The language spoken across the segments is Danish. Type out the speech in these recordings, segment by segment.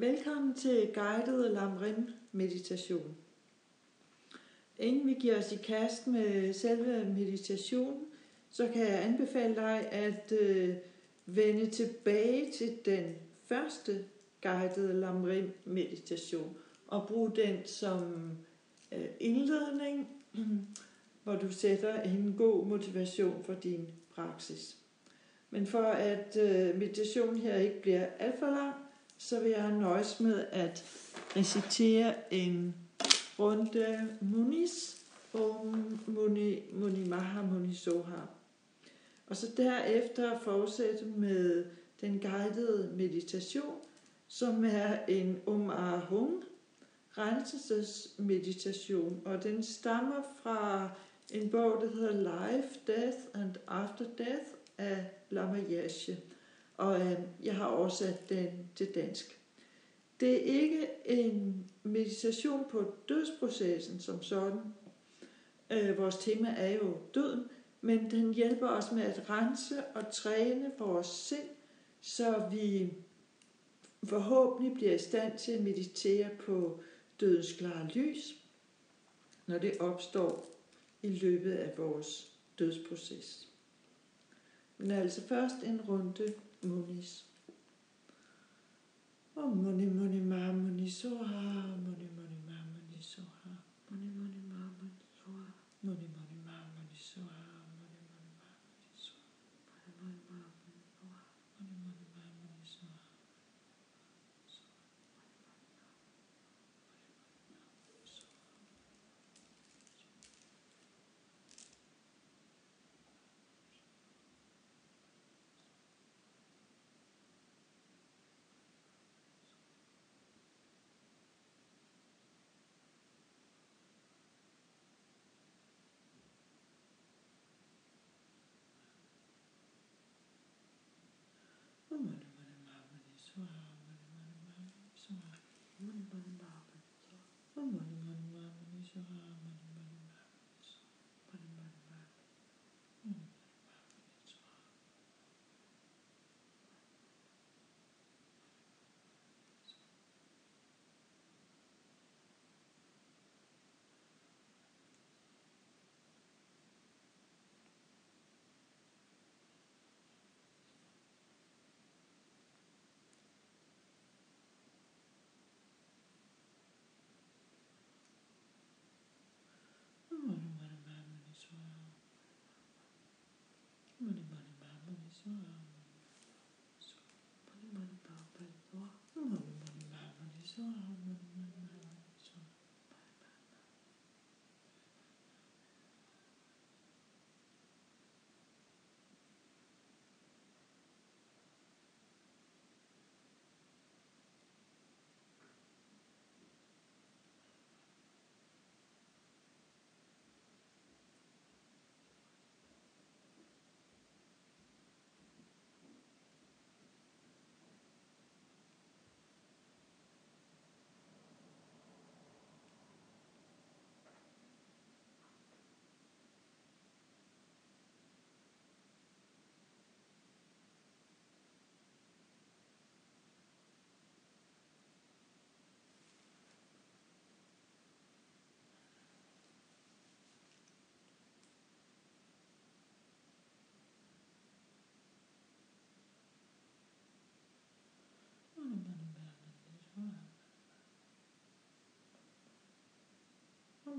Velkommen til guided Lamrim meditation. Inden vi giver os i kast med selve meditationen, så kan jeg anbefale dig at øh, vende tilbage til den første guided Lamrim meditation og bruge den som øh, indledning, hvor du sætter en god motivation for din praksis. Men for at øh, meditationen her ikke bliver alt for lang, så vil jeg nøjes med at recitere en runde Munis om Muni, Muni Maha Muni Soha. Og så derefter fortsætte med den guidede meditation, som er en Om Ahung renselsesmeditation, og den stammer fra en bog, der hedder Life, Death and After Death af Lama Yashe og øh, jeg har oversat den til dansk. Det er ikke en meditation på dødsprocessen som sådan. Øh, vores tema er jo døden, men den hjælper os med at rense og træne vores sind, så vi forhåbentlig bliver i stand til at meditere på dødens klare lys, når det opstår i løbet af vores dødsproces. Men altså først en runde munis. Om muni muni ma muni soha, muni muni ma muni soha, muni muni ma muni soha, muni muni ma muni soha, muni muni ma muni soha, muni muni ma muni soha, muni muni ma muni soha. Muni muni ma muni soha, muni muni ma muni soha, muni muni ma muni soha, muni muni ma muni soha, muni muni ma muni soha, muni muni ma muni muni ma muni soha. Muni muni ma muni soha, muni muni ma muni soha, muni muni ma muni soha, muni muni ma muni soha, muni muni ma muni soha. Muni muni ma muni soha. Muni muni ma muni soha. Muni muni ma muni soha, muni muni ma muni soha. Muni muni ma muni soha. Muni muni ma muni soha. Muni muni ma soha.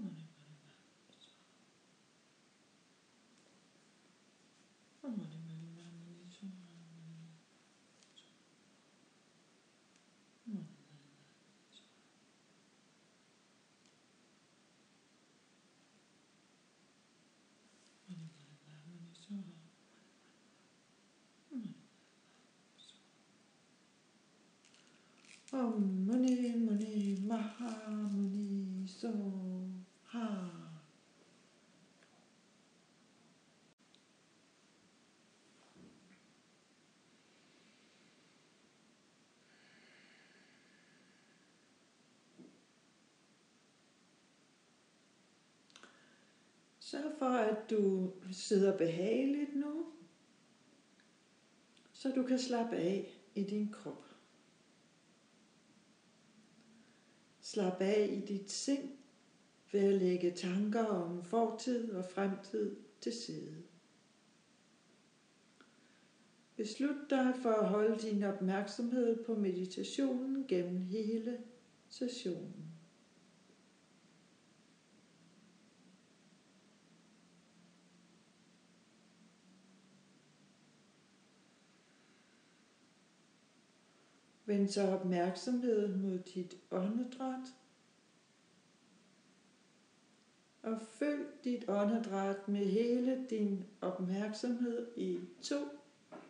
Om muni muni maha muni soha. Sørg for, at du sidder behageligt nu, så du kan slappe af i din krop. Slap af i dit sind ved at lægge tanker om fortid og fremtid til side. Beslut dig for at holde din opmærksomhed på meditationen gennem hele sessionen. Vend så opmærksomheden mod dit åndedræt. Og følg dit åndedræt med hele din opmærksomhed i to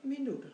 minutter.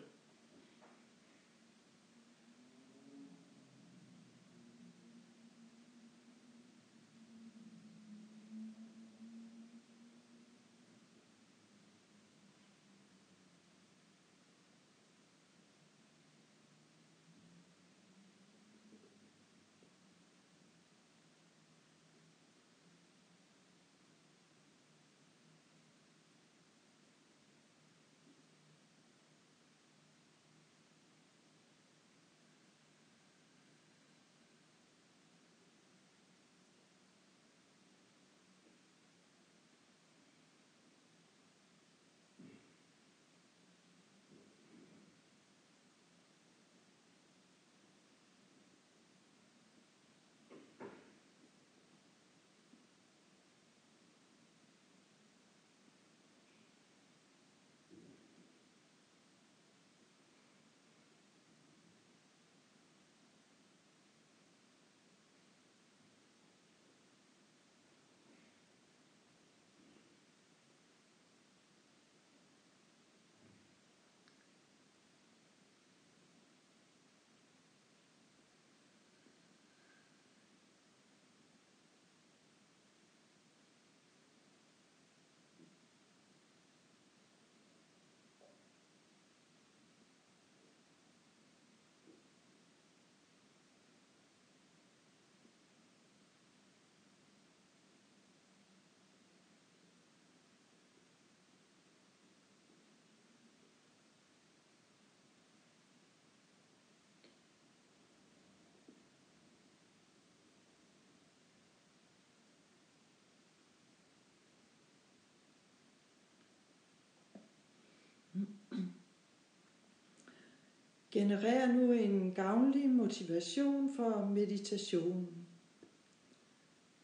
Generer nu en gavnlig motivation for meditation.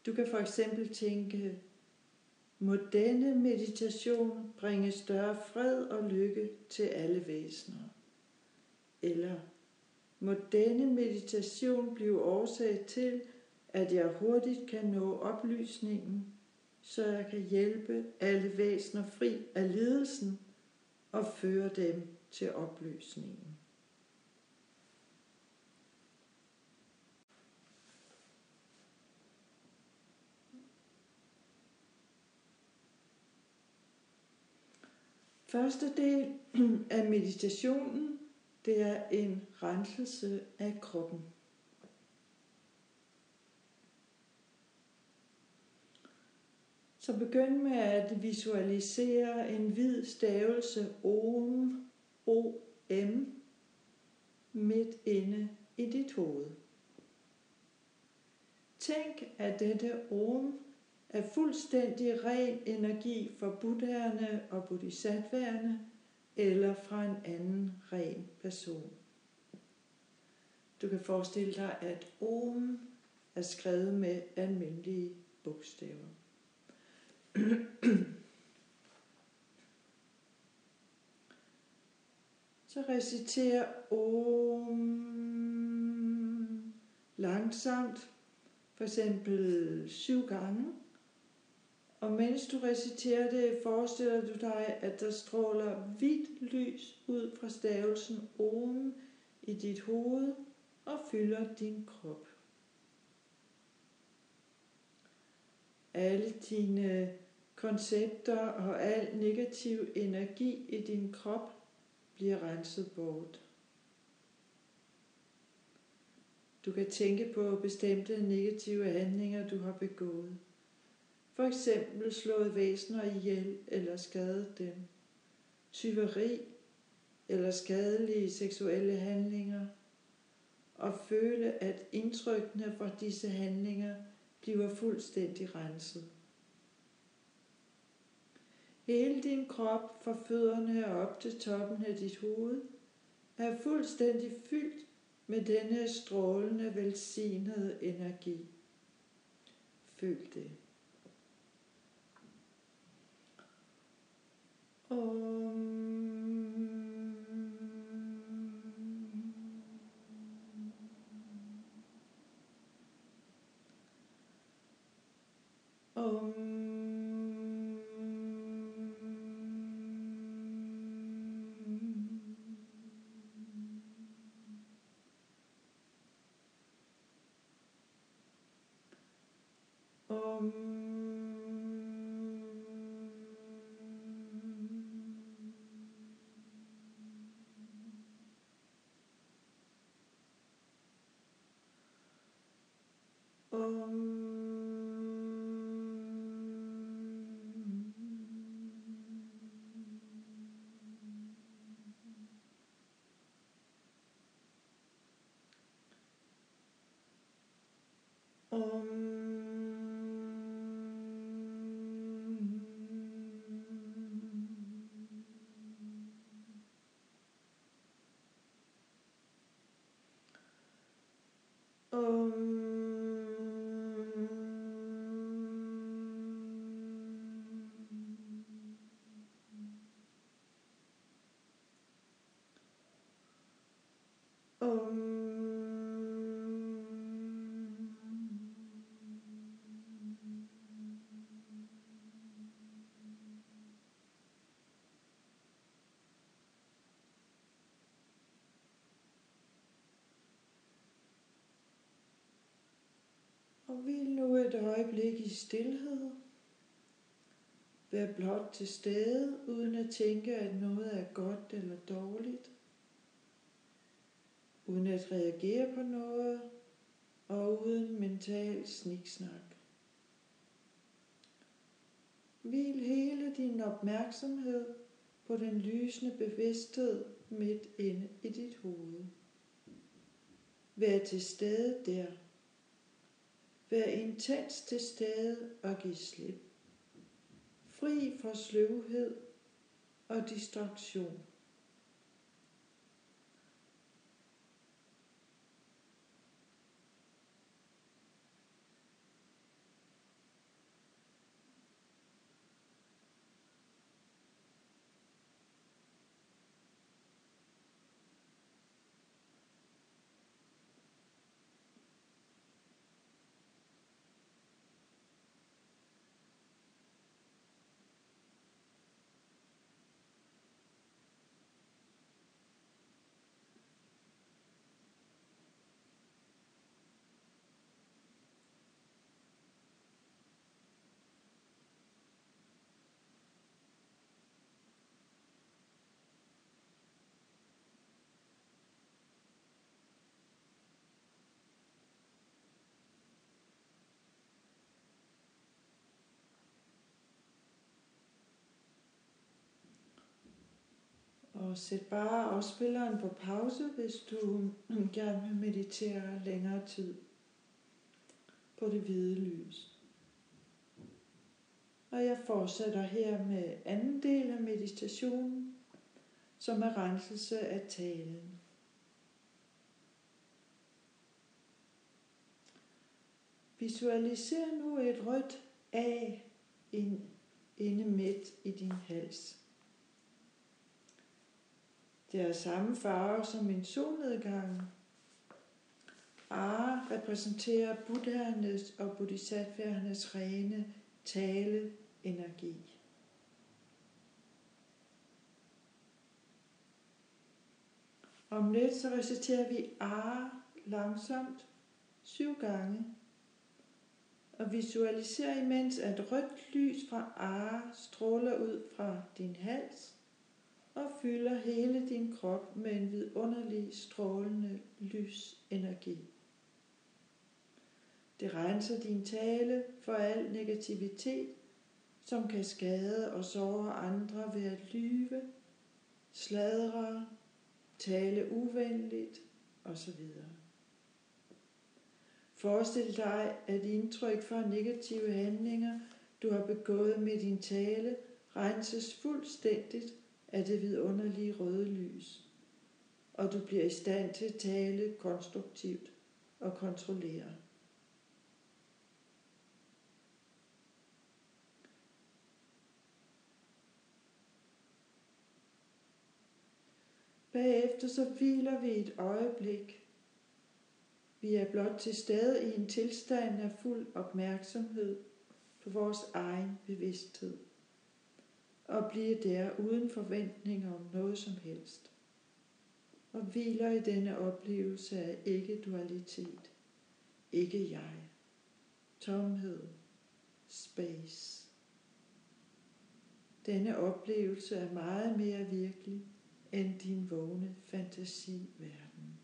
Du kan for eksempel tænke, må denne meditation bringe større fred og lykke til alle væsener. Eller må denne meditation blive årsag til, at jeg hurtigt kan nå oplysningen, så jeg kan hjælpe alle væsener fri af lidelsen og føre dem til oplysningen. Første del af meditationen, det er en renselse af kroppen. Så begynd med at visualisere en hvid stavelse OM, OM midt inde i dit hoved. Tænk, at dette OM af fuldstændig ren energi fra buddherne og bodhisattværerne eller fra en anden ren person. Du kan forestille dig, at Om er skrevet med almindelige bogstaver. Så reciter Om langsomt, for eksempel syv gange. Og mens du reciterer det, forestiller du dig, at der stråler hvidt lys ud fra stavelsen Om i dit hoved og fylder din krop. Alle dine koncepter og al negativ energi i din krop bliver renset bort. Du kan tænke på bestemte negative handlinger, du har begået. For eksempel slået væsener ihjel eller skadet dem. Tyveri eller skadelige seksuelle handlinger. Og føle, at indtrykkene fra disse handlinger bliver fuldstændig renset. Hele din krop fra fødderne og op til toppen af dit hoved er fuldstændig fyldt med denne strålende, velsignede energi. Føl det. Um... Um. Um. Og hvil nu et øjeblik i stillhed. Vær blot til stede, uden at tænke, at noget er godt eller dårligt. Uden at reagere på noget, og uden mental sniksnak. Hvil hele din opmærksomhed på den lysende bevidsthed midt inde i dit hoved. Vær til stede der. Vær intens til stede og giv slip. Fri for sløvhed og distraktion. Og sæt bare afspilleren på pause, hvis du gerne vil meditere længere tid på det hvide lys. Og jeg fortsætter her med anden del af meditationen, som er renselse af talen. Visualiser nu et rødt A inde midt i din hals. Det er samme farve som min solnedgang. Ara repræsenterer buddhernes og bodhisattvaernes rene tale energi. Om lidt så reciterer vi A langsomt syv gange og visualiser imens at rødt lys fra A stråler ud fra din hals og fylder hele din krop med en vidunderlig strålende lysenergi. Det renser din tale for al negativitet, som kan skade og såre andre ved at lyve, sladre, tale uvenligt osv. Forestil dig, at indtryk fra negative handlinger, du har begået med din tale, renses fuldstændigt af det vidunderlige røde lys, og du bliver i stand til at tale konstruktivt og kontrollere. Bagefter så hviler vi et øjeblik. Vi er blot til stede i en tilstand af fuld opmærksomhed på vores egen bevidsthed og bliver der uden forventning om noget som helst. Og hviler i denne oplevelse af ikke-dualitet, ikke jeg, tomhed, space. Denne oplevelse er meget mere virkelig end din vågne fantasiverden.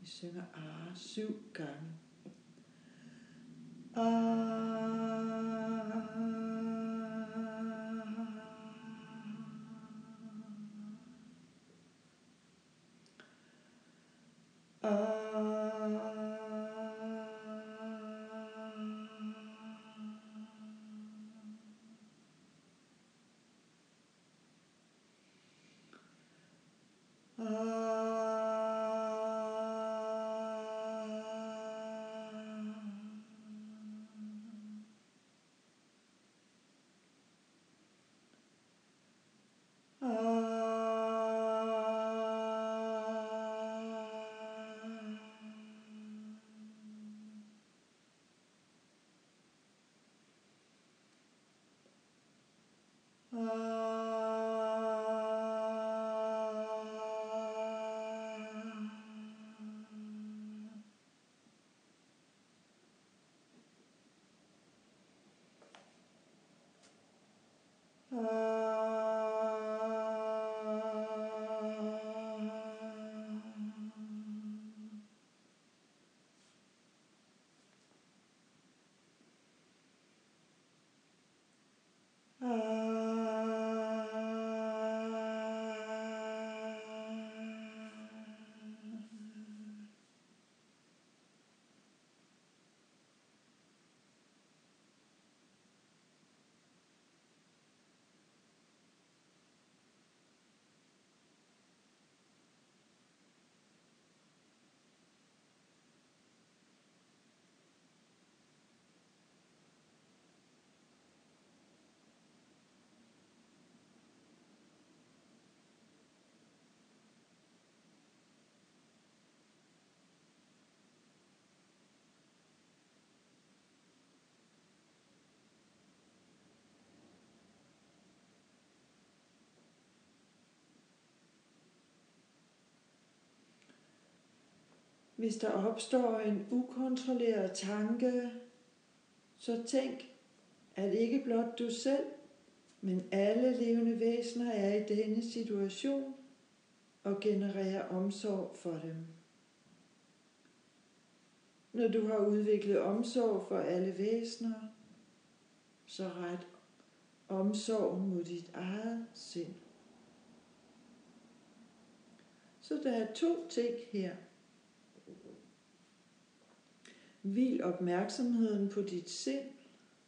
Vi synger A syv gange. Uh. uh Hvis der opstår en ukontrolleret tanke, så tænk, at ikke blot du selv, men alle levende væsener er i denne situation og genererer omsorg for dem. Når du har udviklet omsorg for alle væsener, så ret omsorg mod dit eget sind. Så der er to ting her. Hvil opmærksomheden på dit sind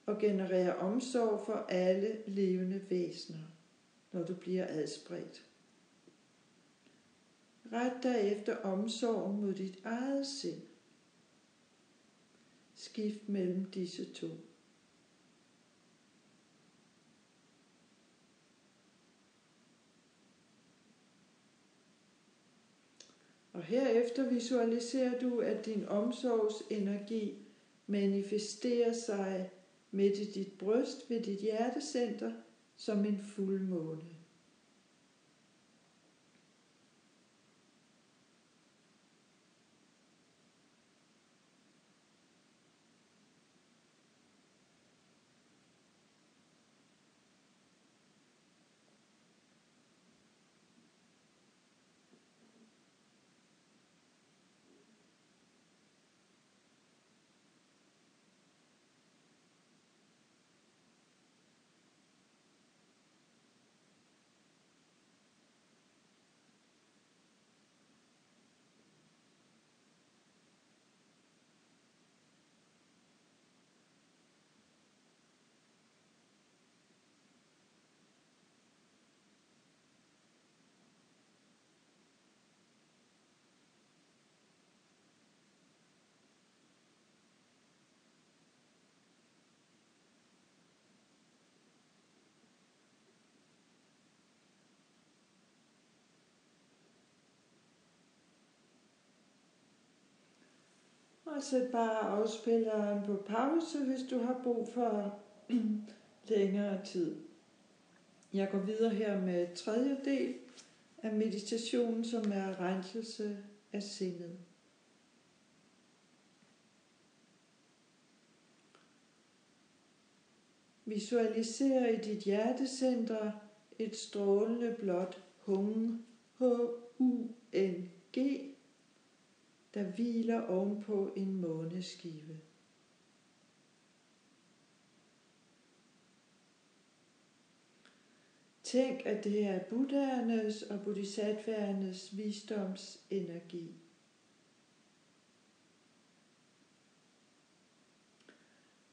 og generere omsorg for alle levende væsener, når du bliver adspredt. Ret dig efter omsorg mod dit eget sind. Skift mellem disse to. Og herefter visualiserer du, at din omsorgsenergi manifesterer sig midt i dit bryst ved dit hjertecenter som en fuldmåne. Og sæt bare afspilleren på pause, hvis du har brug for længere tid. Jeg går videre her med tredje del af meditationen, som er renselse af sindet. Visualiser i dit hjertecenter et strålende blåt hung, H-U-N-G, der hviler ovenpå en måneskive. Tænk, at det er buddhaernes og bodhisattvaernes visdomsenergi.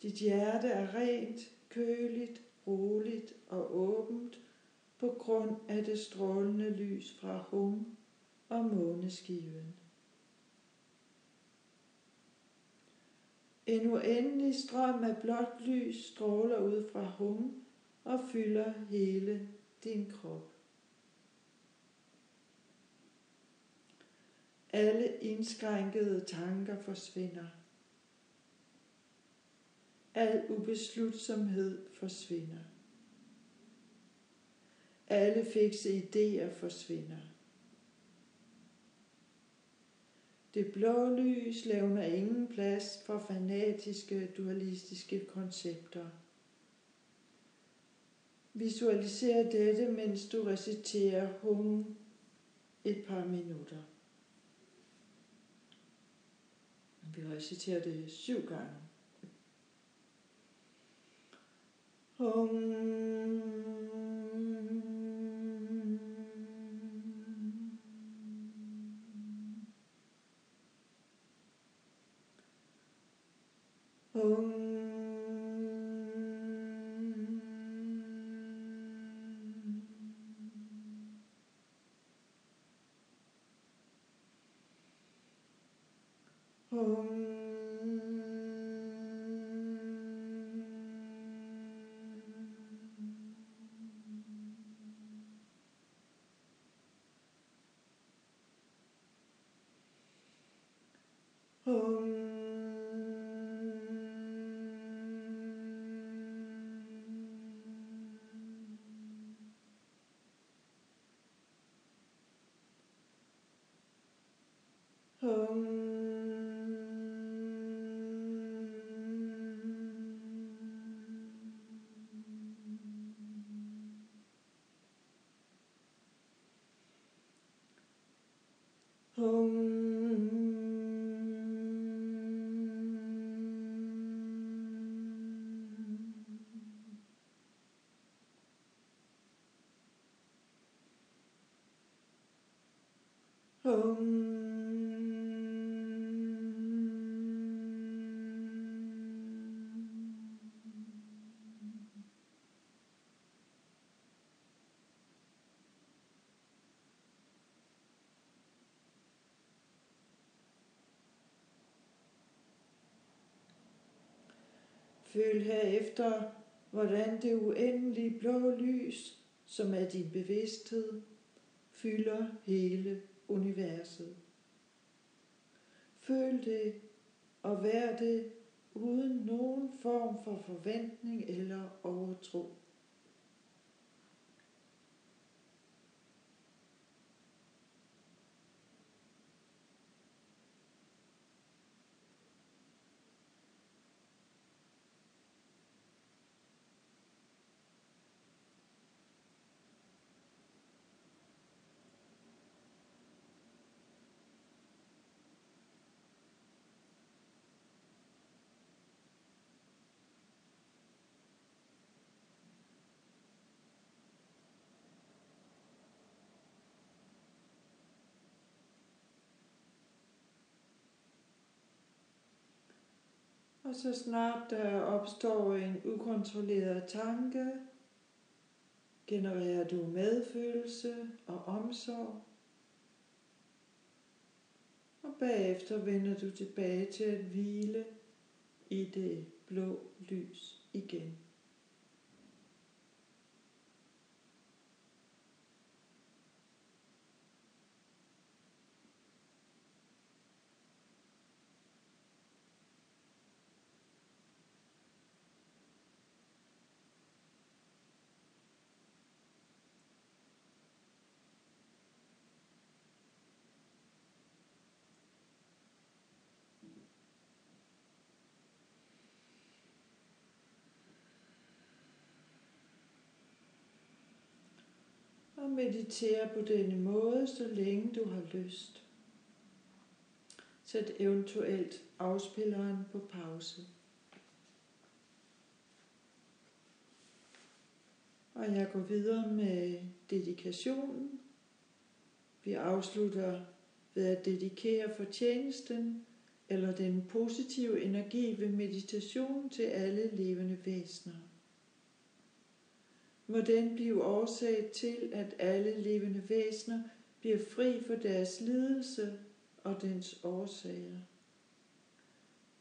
Dit hjerte er rent, køligt, roligt og åbent på grund af det strålende lys fra hum og måneskiven. En uendelig strøm af blåt lys stråler ud fra hum og fylder hele din krop. Alle indskrænkede tanker forsvinder. Al ubeslutsomhed forsvinder. Alle fikse idéer forsvinder. Det blå lys levner ingen plads for fanatiske, dualistiske koncepter. Visualiser dette, mens du reciterer hum et par minutter. Vi reciterer det syv gange. Hum. Oh. Føl herefter, hvordan det uendelige blå lys, som er din bevidsthed, fylder hele universet. Føl det og vær det uden nogen form for forventning eller overtro. Og så snart der opstår en ukontrolleret tanke, genererer du medfølelse og omsorg. Og bagefter vender du tilbage til at hvile i det blå lys igen. Og meditere på denne måde, så længe du har lyst. Sæt eventuelt afspilleren på pause. Og jeg går videre med dedikationen. Vi afslutter ved at dedikere fortjenesten eller den positive energi ved meditation til alle levende væsener. Må den blive årsag til, at alle levende væsener bliver fri for deres lidelse og dens årsager.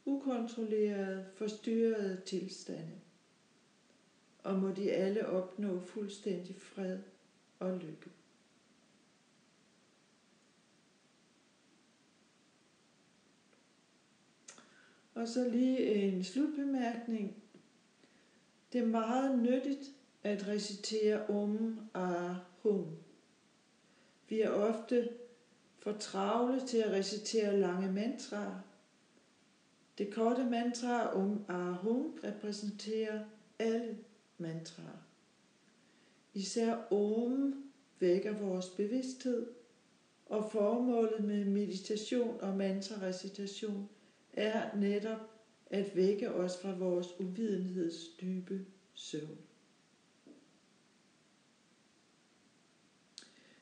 Ukontrollerede, forstyrrede tilstande. Og må de alle opnå fuldstændig fred og lykke. Og så lige en slutbemærkning. Det er meget nyttigt at recitere Om Ahum. Vi er ofte for travle til at recitere lange mantraer. Det korte mantra Om Ahum repræsenterer alle mantraer. Især Om vækker vores bevidsthed, og formålet med meditation og mantra-recitation er netop at vække os fra vores uvidenheds dybe søvn.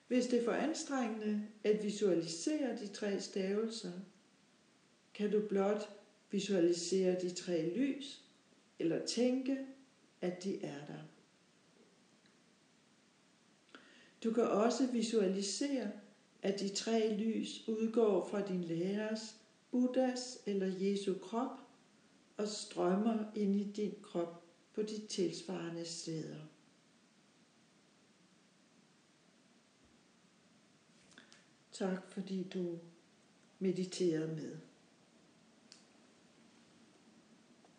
Hvis det er for anstrengende at visualisere de tre stavelser, kan du blot visualisere de tre lys, eller tænke, at de er der. Du kan også visualisere, at de tre lys udgår fra din lærers Buddhas eller Jesu krop og strømmer ind i din krop på de tilsvarende steder. Tak fordi du mediterede med.